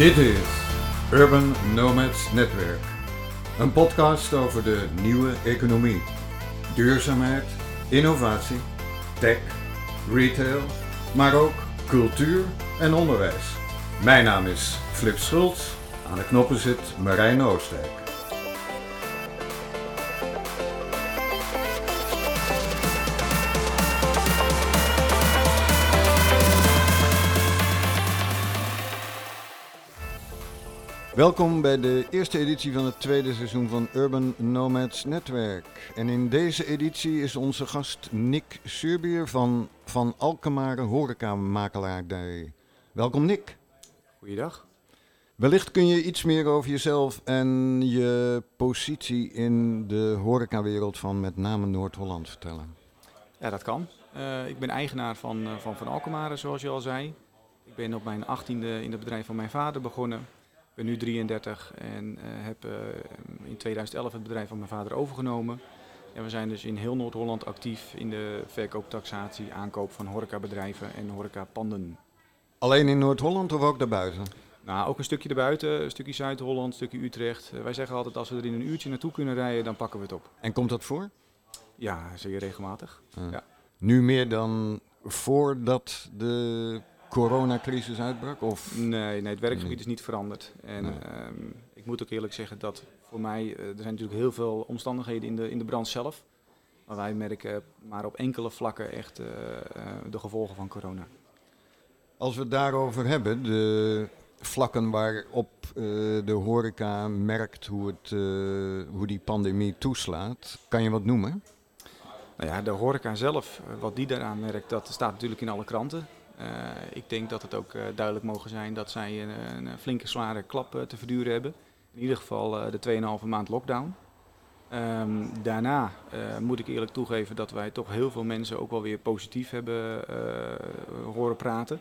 Dit is Urban Nomads Netwerk. Een podcast over de nieuwe economie. Duurzaamheid, innovatie, tech, retail, maar ook cultuur en onderwijs. Mijn naam is Flip Schultz. Aan de knoppen zit Marijn Oostdijk. Welkom bij de eerste editie van het tweede seizoen van Urban Nomads Netwerk. En in deze editie is onze gast Nick Surbier van Van Alkemare Horecamakelaardij. Welkom Nick. Goeiedag. Wellicht kun je iets meer over jezelf en je positie in de horecawereld van met name Noord-Holland vertellen. Ja, dat kan. Uh, ik ben eigenaar van uh, Van, van Alkemare, zoals je al zei. Ik ben op mijn achttiende in het bedrijf van mijn vader begonnen ben nu 33 en uh, heb uh, in 2011 het bedrijf van mijn vader overgenomen. En we zijn dus in heel Noord-Holland actief in de verkoop, taxatie, aankoop van horecabedrijven en horecapanden. Alleen in Noord-Holland of ook daarbuiten? Nou, ook een stukje erbuiten, een stukje Zuid-Holland, een stukje Utrecht. Uh, wij zeggen altijd als we er in een uurtje naartoe kunnen rijden, dan pakken we het op. En komt dat voor? Ja, zeer regelmatig. Ja. Nu meer dan voordat de coronacrisis uitbrak? Of? Nee, nee, het werkgebied is niet veranderd. En nee. um, ik moet ook eerlijk zeggen dat voor mij, uh, er zijn natuurlijk heel veel omstandigheden in de, in de brand zelf. Maar wij merken maar op enkele vlakken echt uh, uh, de gevolgen van corona. Als we het daarover hebben, de vlakken waarop de horeca merkt hoe, het, hoe die pandemie toeslaat, kan je wat noemen? Nou ja, de horeca zelf, wat die daaraan merkt, dat staat natuurlijk in alle kranten. Uh, ik denk dat het ook uh, duidelijk mogen zijn dat zij een, een flinke zware klap uh, te verduren hebben. In ieder geval de 2,5 maand lockdown. Um, daarna moet ik eerlijk toegeven dat wij toch heel veel mensen ook wel weer positief hebben horen praten.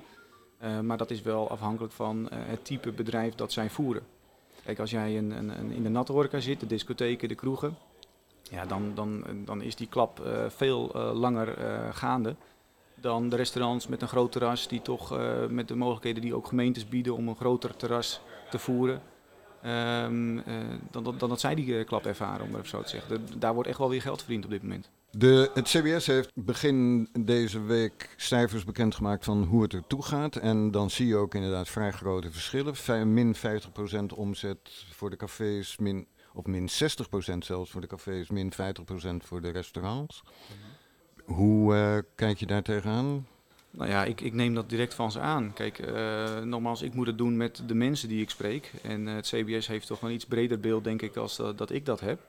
maar dat is wel afhankelijk van het type bedrijf dat zij voeren. Kijk, als jij een, een, in de natte zit, de discotheken, de kroegen, ja, dan, dan, dan is die klap veel langer gaande dan de restaurants met een groot terras, die toch uh, met de mogelijkheden die ook gemeentes bieden om een groter terras te voeren. Um, uh, dan, dan, dan dat zij die klap ervaren, om het zo te zeggen. De, daar wordt echt wel weer geld verdiend op dit moment. De, het CBS heeft begin deze week cijfers bekendgemaakt van hoe het ertoe gaat. En dan zie je ook inderdaad vrij grote verschillen. Min 50% omzet voor de cafés, min, of min 60% zelfs voor de cafés, min 50% voor de restaurants. Mm -hmm. Hoe uh, kijk je daar tegenaan? Nou ja, ik, ik, neem dat direct van ze aan. Kijk, uh, nogmaals, ik moet het doen met de mensen die ik spreek. En uh, het CBS heeft toch een iets breder beeld, denk ik, als dat ik dat heb.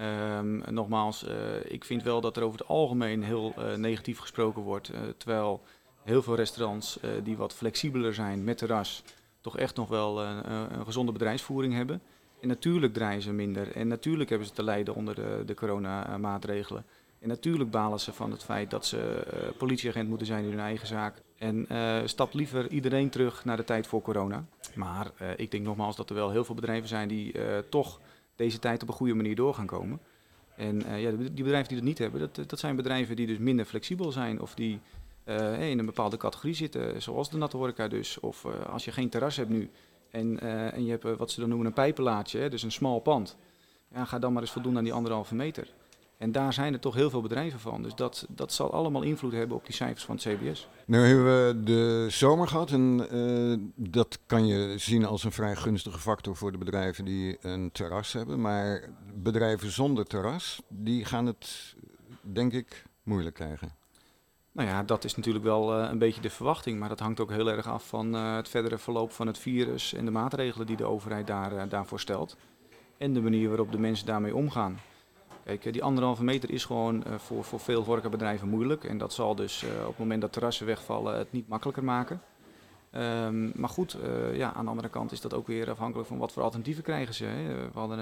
Um, nogmaals, ik vind wel dat er over het algemeen heel negatief gesproken wordt. terwijl heel veel restaurants die wat flexibeler zijn met terras, toch echt nog wel een gezonde bedrijfsvoering hebben. En natuurlijk draaien ze minder. En natuurlijk hebben ze te lijden onder de, de coronamaatregelen. En natuurlijk balen ze van het feit dat ze uh, politieagent moeten zijn in hun eigen zaak. En uh, stapt liever iedereen terug naar de tijd voor corona. Maar uh, ik denk nogmaals dat er wel heel veel bedrijven zijn die toch deze tijd op een goede manier door gaan komen. En ja, die bedrijven die dat niet hebben, dat, dat zijn bedrijven die dus minder flexibel zijn. Of die in een bepaalde categorie zitten, zoals de natte horeca dus. Of als je geen terras hebt nu en, en je hebt wat ze dan noemen een pijpenlaadje, dus een smal pand. Ja, ga dan maar eens voldoen aan die anderhalve meter. En daar zijn er toch heel veel bedrijven van. Dus dat, dat zal allemaal invloed hebben op die cijfers van het CBS. Nu hebben we de zomer gehad en uh, dat kan je zien als een vrij gunstige factor voor de bedrijven die een terras hebben. Maar bedrijven zonder terras, die gaan het denk ik moeilijk krijgen. Nou ja, dat is natuurlijk wel uh, een beetje de verwachting. Maar dat hangt ook heel erg af van uh, het verdere verloop van het virus en de maatregelen die de overheid daar, daarvoor stelt. En de manier waarop de mensen daarmee omgaan. Kijk, die anderhalve meter is gewoon uh, voor, voor veel horecabedrijven moeilijk. En dat zal dus uh, op het moment dat terrassen wegvallen het niet makkelijker maken. Um, maar goed, ja, aan de andere kant is dat ook weer afhankelijk van wat voor alternatieven krijgen ze. Hè. We, hadden,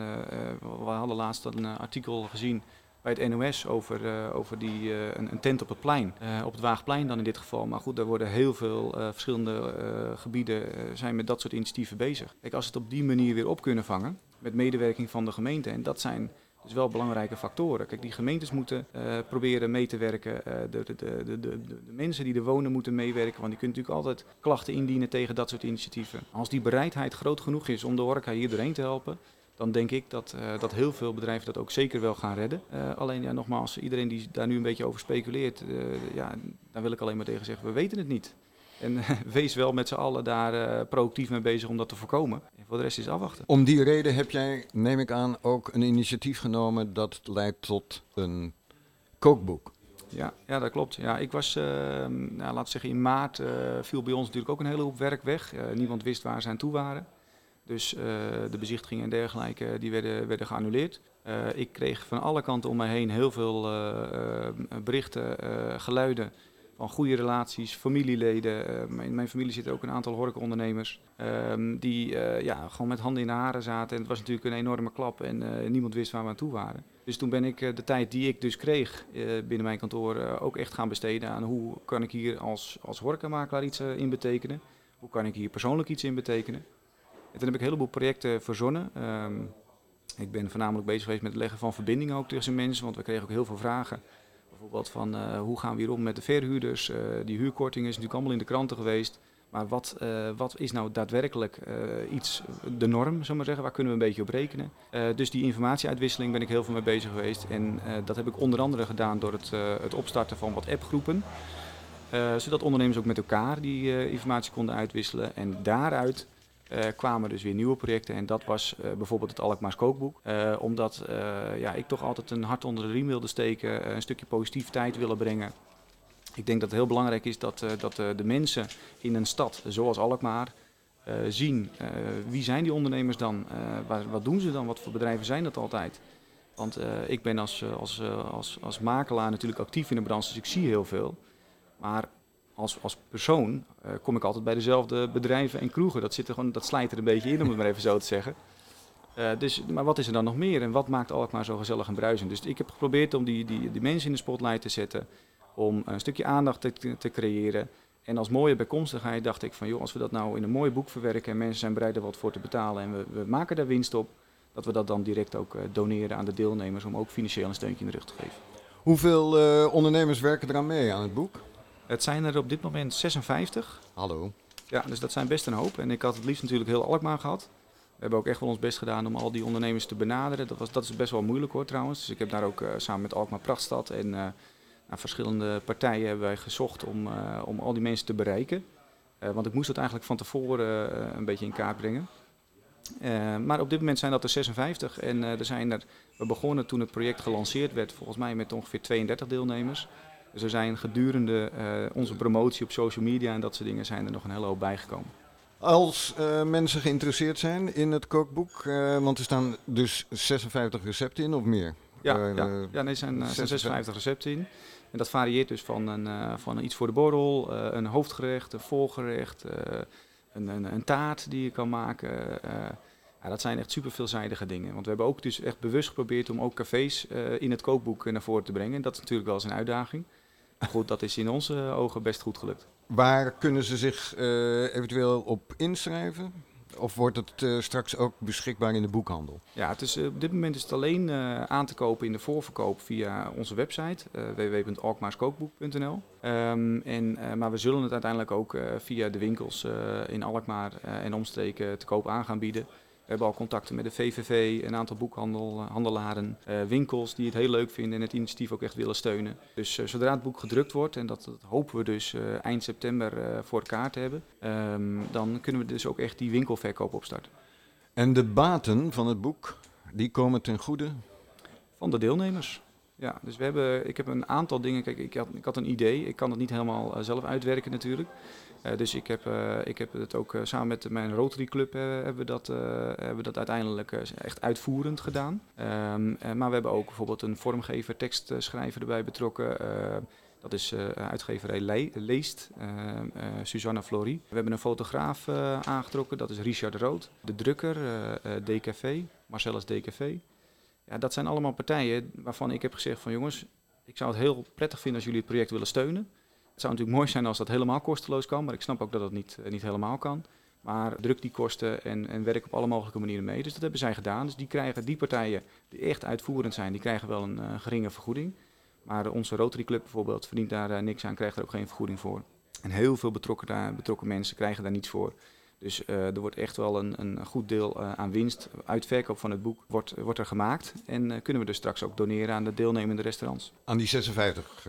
we hadden laatst een artikel gezien bij het NOS over, over die, een, een, tent op het plein. op het Waagplein dan in dit geval. Maar goed, daar worden heel veel verschillende gebieden zijn met dat soort initiatieven bezig. Kijk, als ze het op die manier weer op kunnen vangen, met medewerking van de gemeente. En dat zijn Dus wel belangrijke factoren. Kijk, die gemeentes moeten proberen mee te werken. de, de, de, de, de, mensen die er wonen moeten meewerken. Want die kunnen natuurlijk altijd klachten indienen tegen dat soort initiatieven. Als die bereidheid groot genoeg is om de horeca hier doorheen te helpen, dan denk ik dat, uh, dat heel veel bedrijven dat ook zeker wel gaan redden. Alleen ja, nogmaals, iedereen die daar nu een beetje over speculeert, ja, daar wil ik alleen maar tegen zeggen, we weten het niet. En wees wel met z'n allen daar proactief mee bezig om dat te voorkomen. En voor de rest is afwachten. Om die reden heb jij, neem ik aan, ook een initiatief genomen dat leidt tot een kookboek. Ja, ja, dat klopt. Ja, ik was, nou, laten we zeggen, in maart viel bij ons natuurlijk ook een hele hoop werk weg. niemand wist waar ze aan toe waren. Dus uh, de bezichtigingen en dergelijke die werden, werden geannuleerd. Uh, ik kreeg van alle kanten om mij heen heel veel uh, berichten, geluiden van goede relaties, familieleden. in mijn familie zitten ook een aantal horecaondernemers ehm, die ja, gewoon met handen in de haren zaten. En het was natuurlijk een enorme klap en niemand wist waar we aan toe waren. Dus toen ben ik de tijd die ik dus kreeg binnen mijn kantoor ook echt gaan besteden aan hoe kan ik hier als, als horecamakelaar iets in betekenen. Hoe kan ik hier persoonlijk iets in betekenen. En toen heb ik een heleboel projecten verzonnen. Ehm, ik ben voornamelijk bezig geweest met het leggen van verbindingen ook tussen mensen, want we kregen ook heel veel vragen. Bijvoorbeeld van uh, hoe gaan we hier om met de verhuurders? Uh, die huurkorting is natuurlijk allemaal in de kranten geweest. Maar wat, uh, wat is nou daadwerkelijk iets, de norm, zullen we zeggen? Waar kunnen we een beetje op rekenen? dus die informatieuitwisseling ben ik heel veel mee bezig geweest. En dat heb ik onder andere gedaan door het, het opstarten van wat appgroepen. zodat ondernemers ook met elkaar die informatie konden uitwisselen. En daaruit uh, kwamen dus weer nieuwe projecten. En dat was uh, bijvoorbeeld het Alkmaars kookboek. Uh, omdat ja, ik toch altijd een hart onder de riem wilde steken, een stukje positiviteit willen brengen. Ik denk dat het heel belangrijk is dat, dat de mensen in een stad zoals Alkmaar zien wie zijn die ondernemers dan, waar, wat doen ze dan, wat voor bedrijven zijn dat altijd. Want ik ben als, als, als, als makelaar natuurlijk actief in de branche, dus ik zie heel veel. Maar als, als persoon uh, kom ik altijd bij dezelfde bedrijven en kroegen. Dat, zit er gewoon, dat slijt er een beetje in, om het maar even zo te zeggen. Uh, dus, maar wat is er dan nog meer en wat maakt Alkmaar zo gezellig en bruisend? Dus ik heb geprobeerd om die, die, mensen in de spotlight te zetten, om een stukje aandacht te, te creëren. En als mooie bijkomstigheid dacht ik van, joh, als we dat nou in een mooi boek verwerken en mensen zijn bereid er wat voor te betalen en we, we maken daar winst op, dat we dat dan direct ook uh, doneren aan de deelnemers om ook financieel een steuntje in de rug te geven. Hoeveel ondernemers werken eraan mee aan het boek? Het zijn er op dit moment 56. Hallo. Ja, dus dat zijn best een hoop. En ik had het liefst natuurlijk heel Alkmaar gehad. We hebben ook echt wel ons best gedaan om al die ondernemers te benaderen. Dat, was, dat is best wel moeilijk hoor trouwens. Dus ik heb daar ook uh, samen met Alkmaar Prachtstad en uh, nou, verschillende partijen hebben wij gezocht om, uh, om al die mensen te bereiken. want ik moest dat eigenlijk van tevoren een beetje in kaart brengen. maar op dit moment zijn dat er 56 en er zijn er, we begonnen toen het project gelanceerd werd, volgens mij met ongeveer 32 deelnemers. Dus er zijn gedurende uh, onze promotie op social media en dat soort dingen zijn er nog een hele hoop bijgekomen. Als uh, mensen geïnteresseerd zijn in het kookboek, uh, want er staan dus 56 recepten in of meer? Ja, ja. ja nee, er zijn 56 recepten in. En dat varieert dus van, een, van iets voor de borrel, een hoofdgerecht, een volgerecht, een, een, een, taart die je kan maken. Ja, dat zijn echt super veelzijdige dingen. Want we hebben ook dus echt bewust geprobeerd om ook cafés in het kookboek naar voren te brengen. Dat is natuurlijk wel eens een uitdaging. Goed, dat is in onze ogen best goed gelukt. Waar kunnen ze zich uh, eventueel op inschrijven? Of wordt het uh, straks ook beschikbaar in de boekhandel? Ja, het is, uh, op dit moment is het alleen aan te kopen in de voorverkoop via onze website www.alkmaarskookboek.nl. Um, en, maar we zullen het uiteindelijk ook via de winkels in Alkmaar en omstreken te koop aan gaan bieden. We hebben al contacten met de VVV, een aantal boekhandelaren, uh, winkels die het heel leuk vinden en het initiatief ook echt willen steunen. Dus uh, zodra het boek gedrukt wordt, en dat, dat hopen we dus uh, eind september voor elkaar te hebben, um, dan kunnen we dus ook echt die winkelverkoop opstarten. En de baten van het boek, die komen ten goede? Van de deelnemers. Ja, dus we hebben, ik heb een aantal dingen. Kijk, ik had, ik had een idee. Ik kan het niet helemaal zelf uitwerken natuurlijk. Uh, dus ik heb, uh, ik heb het ook uh, samen met mijn Rotary Club hebben we dat, hebben dat uiteindelijk echt uitvoerend gedaan. Um, maar we hebben ook bijvoorbeeld een vormgever, tekstschrijver erbij betrokken. dat is uitgeverij Le Leest, Susanna Flory. We hebben een fotograaf aangetrokken, dat is Richard Rood. De drukker, DKV, Marcellus DKV. Ja, dat zijn allemaal partijen waarvan ik heb gezegd van jongens, ik zou het heel prettig vinden als jullie het project willen steunen. Het zou natuurlijk mooi zijn als dat helemaal kosteloos kan, maar ik snap ook dat dat niet, eh, niet helemaal kan. Maar druk die kosten en, en werk op alle mogelijke manieren mee. Dus dat hebben zij gedaan. Dus die krijgen, die partijen die echt uitvoerend zijn, die krijgen wel een uh, geringe vergoeding. Maar onze Rotary Club bijvoorbeeld verdient daar uh, niks aan, krijgt er ook geen vergoeding voor. En heel veel betrokken, daar, betrokken mensen krijgen daar niets voor. Dus uh, er wordt echt wel een, een goed deel uh, aan winst uit verkoop van het boek wordt, wordt er gemaakt. En uh, kunnen we dus straks ook doneren aan de deelnemende restaurants. Aan die 56?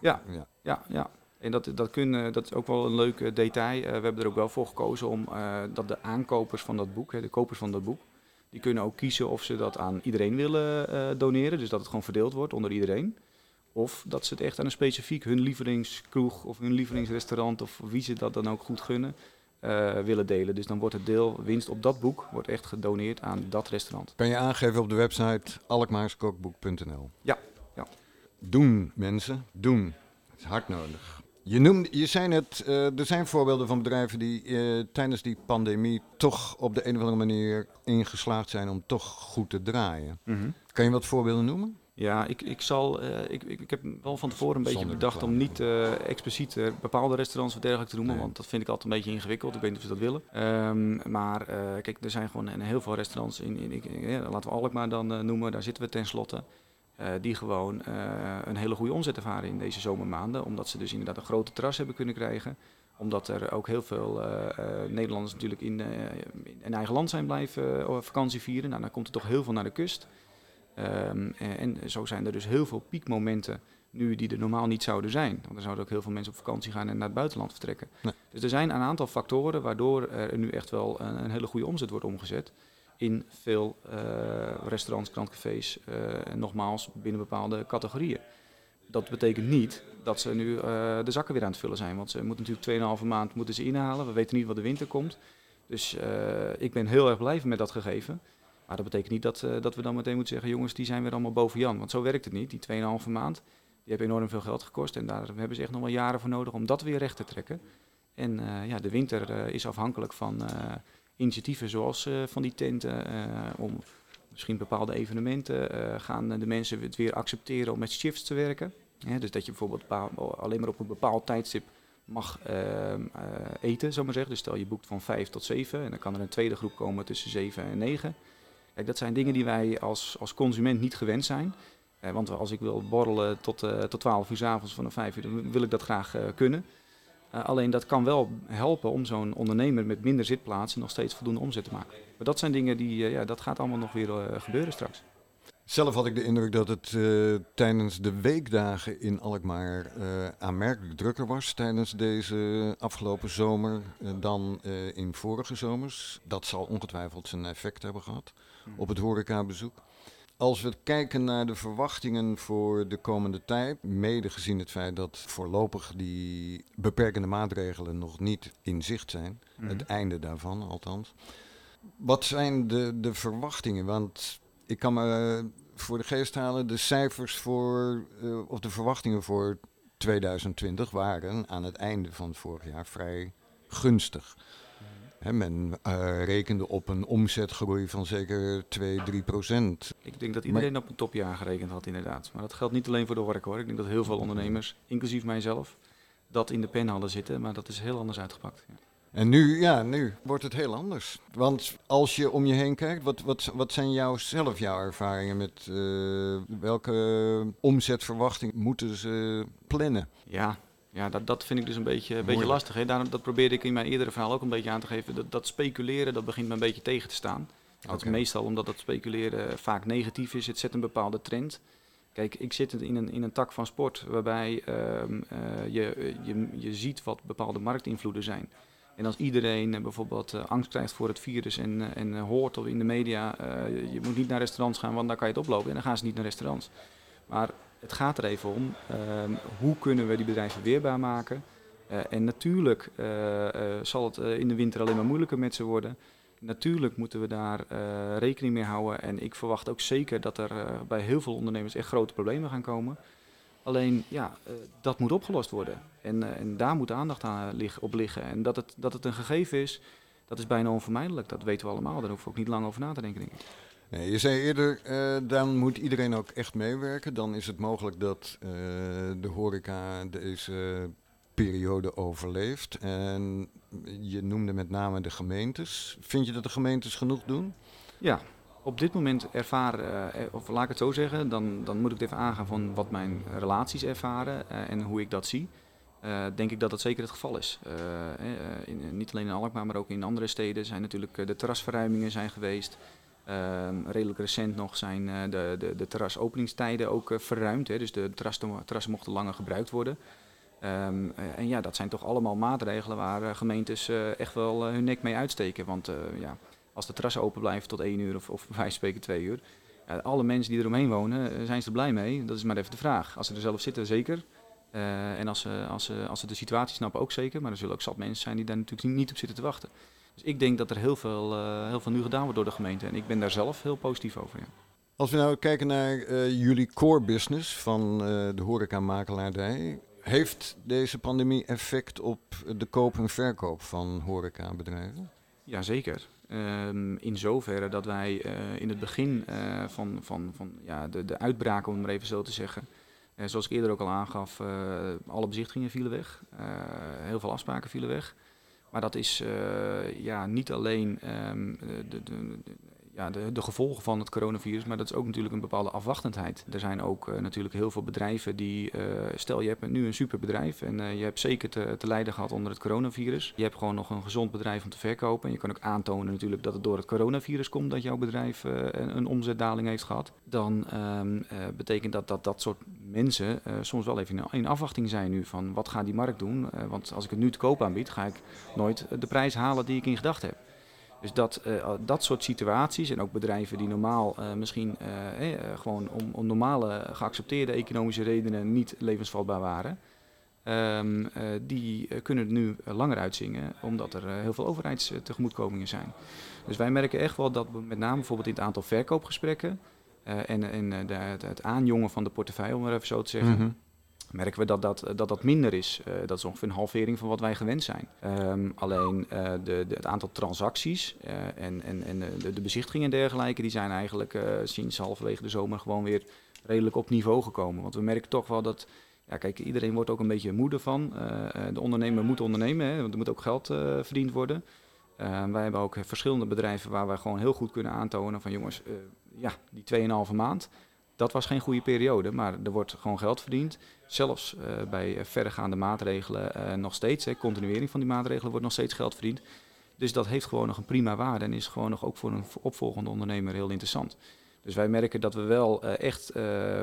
ja, ja, ja. ja. En dat, dat, kunnen, dat is ook wel een leuk detail. we hebben er ook wel voor gekozen om dat de aankopers van dat boek, hè, de kopers van dat boek, die kunnen ook kiezen of ze dat aan iedereen willen doneren. Dus dat het gewoon verdeeld wordt onder iedereen. Of dat ze het echt aan een specifiek hun lievelingskroeg of hun lievelingsrestaurant of wie ze dat dan ook goed gunnen uh, willen delen. Dus dan wordt het deel winst op dat boek wordt echt gedoneerd aan dat restaurant. Kan je aangeven op de website alkmaarskookboek.nl? Ja, ja. Doen mensen, doen. Het is hard nodig. Je, noemde, je zei net, uh, er zijn voorbeelden van bedrijven die uh, tijdens die pandemie toch op de een of andere manier ingeslaagd zijn om toch goed te draaien. Mm -hmm. Kan je wat voorbeelden noemen? Ja, ik, ik, zal, uh, ik, ik, heb wel van tevoren een beetje bedacht om niet uh, expliciet uh, bepaalde restaurants of dergelijke te noemen, nee. want dat vind ik altijd een beetje ingewikkeld. Ik weet niet of ze dat willen. Um, maar kijk, er zijn gewoon heel veel restaurants in, in, in ja, laten we Alkmaar dan noemen, daar zitten we tenslotte. die gewoon een hele goede omzet ervaren in deze zomermaanden. Omdat ze dus inderdaad een grote terras hebben kunnen krijgen. Omdat er ook heel veel Nederlanders natuurlijk in, in eigen land zijn blijven vakantie vieren. Nou, dan komt er toch heel veel naar de kust. Um, en, en zo zijn er dus heel veel piekmomenten nu die er normaal niet zouden zijn. Want er zouden ook heel veel mensen op vakantie gaan en naar het buitenland vertrekken. Nee. Dus er zijn een aantal factoren waardoor er nu echt wel een, een hele goede omzet wordt omgezet. In veel uh, restaurants, krantcafés, uh, en nogmaals binnen bepaalde categorieën. Dat betekent niet dat ze nu uh, de zakken weer aan het vullen zijn. Want ze moeten natuurlijk 2,5 maand moeten ze inhalen. We weten niet wat de winter komt. Dus ik ben heel erg blij met dat gegeven. Maar dat betekent niet dat, uh, dat we dan meteen moeten zeggen, jongens, die zijn weer allemaal boven Jan. Want zo werkt het niet. Die 2,5 maand, die hebben enorm veel geld gekost. En daar hebben ze echt nog wel jaren voor nodig om dat weer recht te trekken. En uh, ja, de winter uh, is afhankelijk van initiatieven zoals van die tenten. om misschien bepaalde evenementen gaan de mensen het weer accepteren om met shifts te werken. dus dat je bijvoorbeeld alleen maar op een bepaald tijdstip mag eten, zou maar zeggen. Dus stel je boekt van 5 tot 7 en dan kan er een tweede groep komen tussen 7 en 9. Dat zijn dingen die wij als, als consument niet gewend zijn. Eh, want als ik wil borrelen tot, uh, tot 12 uur s avonds vanaf 5 uur, dan wil ik dat graag uh, kunnen. Alleen dat kan wel helpen om zo'n ondernemer met minder zitplaatsen nog steeds voldoende omzet te maken. Maar dat zijn dingen die, ja, dat gaat allemaal nog weer gebeuren straks. Zelf had ik de indruk dat het tijdens de weekdagen in Alkmaar uh, aanmerkelijk drukker was tijdens deze afgelopen zomer dan in vorige zomers. Dat zal ongetwijfeld zijn effect hebben gehad op het horecabezoek. Als we kijken naar de verwachtingen voor de komende tijd, mede gezien het feit dat voorlopig die beperkende maatregelen nog niet in zicht zijn, mm. het einde daarvan althans. Wat zijn de, de verwachtingen? Want ik kan me voor de geest halen, de cijfers voor, uh, of de verwachtingen voor 2020 waren aan het einde van vorig jaar vrij gunstig. He, men uh, rekende op een omzetgroei van zeker 2, 3 procent. Ik denk dat iedereen maar, op een topjaar gerekend had, inderdaad. Maar dat geldt niet alleen voor de horeca hoor. Ik denk dat heel veel ondernemers, inclusief mijzelf, dat in de pen hadden zitten. Maar dat is heel anders uitgepakt. Ja. En nu, ja, nu wordt het heel anders. Want als je om je heen kijkt, wat, wat, wat zijn jouw, zelf jouw ervaringen met uh, welke omzetverwachting moeten ze plannen? Ja, ja, dat, dat vind ik dus een beetje, een beetje lastig. Hè. Daarom, dat probeerde ik in mijn eerdere verhaal ook een beetje aan te geven. Dat, dat speculeren, dat begint me een beetje tegen te staan. Dat okay. is meestal omdat dat speculeren vaak negatief is. Het zet een bepaalde trend. Kijk, ik zit in een, in een tak van sport waarbij uh, uh, je, je, je ziet wat bepaalde marktinvloeden zijn. En als iedereen bijvoorbeeld uh, angst krijgt voor het virus en, uh, en hoort of in de media, je moet niet naar restaurants gaan, want dan kan je het oplopen. En dan gaan ze niet naar restaurants. Maar het gaat er even om, ehm, hoe kunnen we die bedrijven weerbaar maken? en natuurlijk zal het in de winter alleen maar moeilijker met ze worden. Natuurlijk moeten we daar rekening mee houden. En ik verwacht ook zeker dat er bij heel veel ondernemers echt grote problemen gaan komen. Alleen, ja, dat moet opgelost worden. En, en daar moet aandacht aan lig, op liggen. En dat het, dat het een gegeven is, dat is bijna onvermijdelijk. Dat weten we allemaal. Daar hoeven we ook niet lang over na te denken, denk ik. Je zei eerder, uh, dan moet iedereen ook echt meewerken. Dan is het mogelijk dat de horeca deze periode overleeft. En je noemde met name de gemeentes. Vind je dat de gemeentes genoeg doen? Ja, op dit moment ervaren, of laat ik het zo zeggen, dan, dan moet ik het even aangaan van wat mijn relaties ervaren en hoe ik dat zie. Uh, denk ik dat dat zeker het geval is. Uh, niet alleen in Alkmaar, maar ook in andere steden zijn natuurlijk de terrasverruimingen zijn geweest. Ehm, redelijk recent nog zijn de, de, de terrasopeningstijden ook verruimd. Hè, dus de terrassen, mochten langer gebruikt worden. Um, en ja, dat zijn toch allemaal maatregelen waar gemeentes echt wel hun nek mee uitsteken. Want ja, als de terrassen open blijven tot één uur of, of bij wijze spreken twee uur. Alle mensen die eromheen wonen, zijn ze er blij mee? Dat is maar even de vraag. Als ze er zelf zitten, zeker. En als ze, als, ze, als ze de situatie snappen, ook zeker. Maar er zullen ook zat mensen zijn die daar natuurlijk niet op zitten te wachten. Dus ik denk dat er heel veel, uh, heel veel nu gedaan wordt door de gemeente. En ik ben daar zelf heel positief over. Ja. Als we nou kijken naar uh, jullie core business van de horeca-makelaardij. Heeft deze pandemie effect op de koop en verkoop van horecabedrijven? Jazeker. Um, in zoverre dat wij in het begin van, van, van ja, de, de uitbraak, om het maar even zo te zeggen zoals ik eerder ook al aangaf, alle bezichtigingen vielen weg. Heel veel afspraken vielen weg. Maar dat is ja, niet alleen um, de, de, ja, de, de, gevolgen van het coronavirus, maar dat is ook natuurlijk een bepaalde afwachtendheid. Er zijn ook uh, natuurlijk heel veel bedrijven die, uh, stel je hebt nu een superbedrijf en uh, je hebt zeker te, te, lijden gehad onder het coronavirus. Je hebt gewoon nog een gezond bedrijf om te verkopen en je kan ook aantonen natuurlijk dat het door het coronavirus komt dat jouw bedrijf een, een, omzetdaling heeft gehad. Dan um, betekent dat dat dat soort mensen soms wel even in, in, afwachting zijn nu van wat gaat die markt doen. want als ik het nu te koop aanbied, ga ik nooit de prijs halen die ik in gedachten heb. Dus dat, uh, dat soort situaties en ook bedrijven die normaal uh, misschien uh, gewoon om, om, normale geaccepteerde economische redenen niet levensvatbaar waren, um, die kunnen nu langer uitzingen omdat er heel veel overheidstegemoetkomingen zijn. Dus wij merken echt wel dat met name bijvoorbeeld in het aantal verkoopgesprekken en, en de, het aanjongen van de portefeuille, om maar even zo te zeggen, -hmm merken we dat dat, dat, dat minder is. Uh, dat is ongeveer een halvering van wat wij gewend zijn. Um, alleen uh, de, de, het aantal transacties en, en, en de, de bezichtigingen en dergelijke, die zijn eigenlijk sinds halverwege de zomer gewoon weer redelijk op niveau gekomen. Want we merken toch wel dat, ja kijk, iedereen wordt ook een beetje moede van. de ondernemer moet ondernemen, hè, want er moet ook geld verdiend worden. wij hebben ook verschillende bedrijven waar wij gewoon heel goed kunnen aantonen van jongens, ja, die 2,5 maand dat was geen goede periode, maar er wordt gewoon geld verdiend. Zelfs uh, bij verregaande maatregelen uh, nog steeds, hè, continuering van die maatregelen, wordt nog steeds geld verdiend. Dus dat heeft gewoon nog een prima waarde en is gewoon nog ook voor een opvolgende ondernemer heel interessant. Dus wij merken dat we wel echt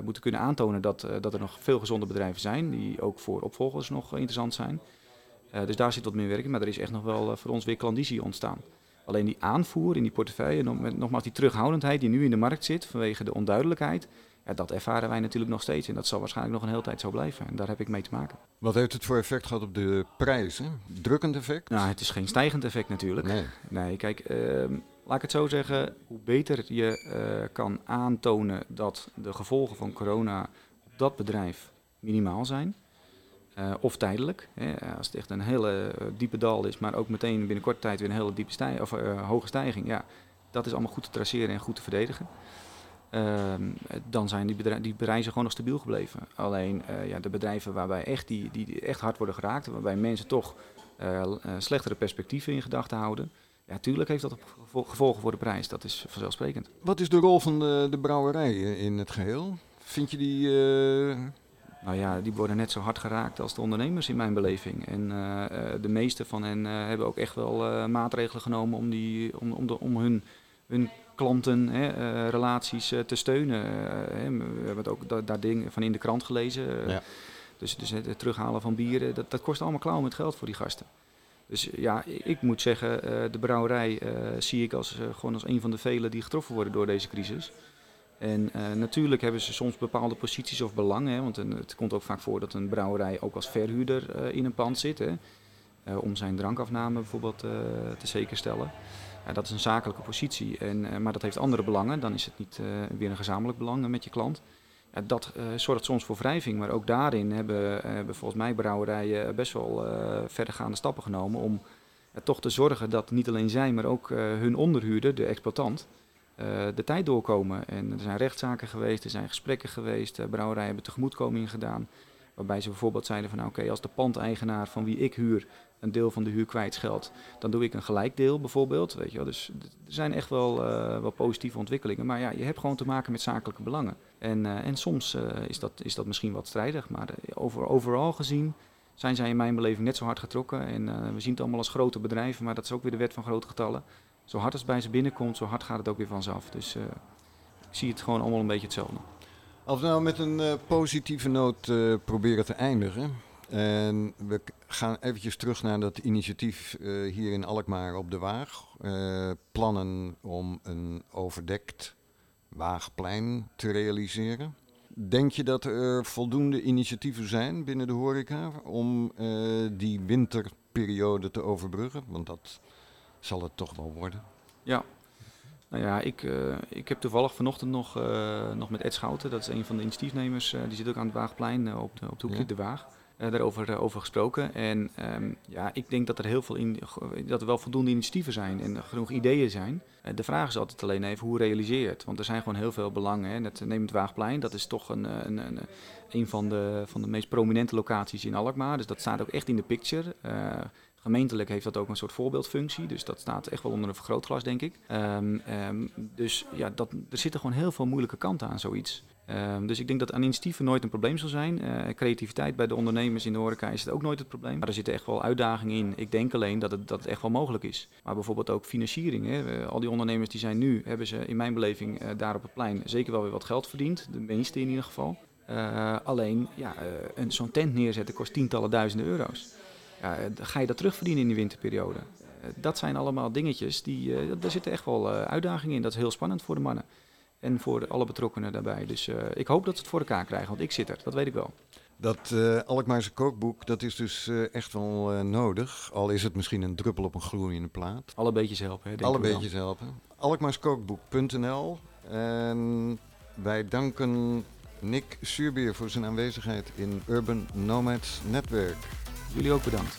moeten kunnen aantonen dat, dat er nog veel gezonde bedrijven zijn, die ook voor opvolgers nog interessant zijn. dus daar zit wat meer werk in, maar er is echt nog wel voor ons weer klandizie ontstaan. Alleen die aanvoer in die portefeuille, nogmaals die terughoudendheid die nu in de markt zit vanwege de onduidelijkheid, ja, dat ervaren wij natuurlijk nog steeds. En dat zal waarschijnlijk nog een hele tijd zo blijven. En daar heb ik mee te maken. Wat heeft het voor effect gehad op de prijzen? Drukkend effect? Nou, het is geen stijgend effect natuurlijk. Nee, nee kijk, uh, laat ik het zo zeggen. Hoe beter je uh, kan aantonen dat de gevolgen van corona op dat bedrijf minimaal zijn. Uh, of tijdelijk. Hè, als het echt een hele uh, diepe dal is, maar ook meteen binnen korte tijd weer een hele diepe stij of, uh, hoge stijging. Ja, dat is allemaal goed te traceren en goed te verdedigen. Ehm, dan zijn die, die prijzen gewoon nog stabiel gebleven. Alleen ja, de bedrijven waarbij echt, die, die echt hard worden geraakt, waarbij mensen toch slechtere perspectieven in gedachten houden. Ja, tuurlijk heeft dat gevolgen voor de prijs. Dat is vanzelfsprekend. Wat is de rol van de, de brouwerij in het geheel? Vind je die nou ja, die worden net zo hard geraakt als de ondernemers in mijn beleving. En uh, de meeste van hen uh, hebben ook echt wel uh, maatregelen genomen om, die, om, om, de, om hun, hun klanten, hè, relaties te steunen. Hè. We hebben het ook daar dingen van in de krant gelezen. Ja. Dus, dus het terughalen van bieren, dat, dat kost allemaal klauwen met geld voor die gasten. Dus ja, ik moet zeggen, de brouwerij zie ik als, gewoon als een van de velen die getroffen worden door deze crisis. En uh, natuurlijk hebben ze soms bepaalde posities of belangen. Want een, het komt ook vaak voor dat een brouwerij ook als verhuurder uh, in een pand zit. Hè, om zijn drankafname bijvoorbeeld te zekerstellen. dat is een zakelijke positie. En, maar dat heeft andere belangen. Dan is het niet weer een gezamenlijk belang met je klant. Dat zorgt soms voor wrijving. Maar ook daarin hebben, hebben volgens mij brouwerijen best wel verdergaande stappen genomen. Om toch te zorgen dat niet alleen zij, maar ook hun onderhuurder, de exploitant de tijd doorkomen. En er zijn rechtszaken geweest, er zijn gesprekken geweest, uh, brouwerijen hebben tegemoetkoming gedaan. Waarbij ze bijvoorbeeld zeiden van nou, oké, als de pandeigenaar van wie ik huur een deel van de huur kwijtscheldt, dan doe ik een gelijk deel bijvoorbeeld. Weet je wel. Dus er zijn echt wel, uh, wel positieve ontwikkelingen. Maar ja, je hebt gewoon te maken met zakelijke belangen. En, en soms is, dat, is dat misschien wat strijdig. Maar over, overal gezien zijn zij in mijn beleving net zo hard getrokken. En we zien het allemaal als grote bedrijven, maar dat is ook weer de wet van grote getallen. Zo hard als het bij ze binnenkomt, zo hard gaat het ook weer vanzelf. Dus ik zie het gewoon allemaal een beetje hetzelfde. Als we nou met een positieve noot proberen te eindigen. En we gaan eventjes terug naar dat initiatief uh, hier in Alkmaar op de Waag. Uh, plannen om een overdekt Waagplein te realiseren. Denk je dat er voldoende initiatieven zijn binnen de horeca om uh, die winterperiode te overbruggen? Want dat zal het toch wel worden. Ja, nou ja, ik, uh, ik heb toevallig vanochtend nog, uh, nog met Ed Schouten, dat is een van de initiatiefnemers, uh, die zit ook aan het Waagplein op, de, op de hoekje ja. De Waag. Daarover over gesproken. En um, ja, ik denk dat er heel veel in, dat er wel voldoende initiatieven zijn en genoeg ideeën zijn. De vraag is altijd alleen even hoe realiseer je het? Want er zijn gewoon heel veel belangen. Hè. Net, neem het Waagplein, dat is toch een, een, een, een, van, de, van de meest prominente locaties in Alkmaar. Dus dat staat ook echt in de picture. Gemeentelijk heeft dat ook een soort voorbeeldfunctie, dus dat staat echt wel onder een vergrootglas, denk ik. Um, um, dus ja, dat, er zitten gewoon heel veel moeilijke kanten aan zoiets. Um, dus ik denk dat aan initiatieven nooit een probleem zal zijn. Uh, creativiteit bij de ondernemers in de horeca is het ook nooit het probleem. Maar er zitten echt wel uitdagingen in. Ik denk alleen dat het, dat echt wel mogelijk is. Maar bijvoorbeeld ook financiering. Hè. Al die ondernemers die zijn nu, hebben ze in mijn beleving uh, daar op het plein zeker wel weer wat geld verdiend. De meeste in ieder geval. alleen, ja, zo'n tent neerzetten kost tientallen duizenden euro's. Ja, ga je dat terugverdienen in die winterperiode? dat zijn allemaal dingetjes, die, daar zitten echt wel uitdagingen in. Dat is heel spannend voor de mannen. En voor alle betrokkenen daarbij. Dus uh, ik hoop dat ze het voor elkaar krijgen, want ik zit er, dat weet ik wel. Dat uh, Alkmaarse kookboek, dat is dus uh, echt wel nodig. Al is het misschien een druppel op een gloeiende plaat. Alle beetjes helpen, hè, Alle beetjes helpen. Alkmaarskookboek.nl En wij danken Nick Suurbier voor zijn aanwezigheid in Urban Nomads Netwerk. Jullie ook bedankt.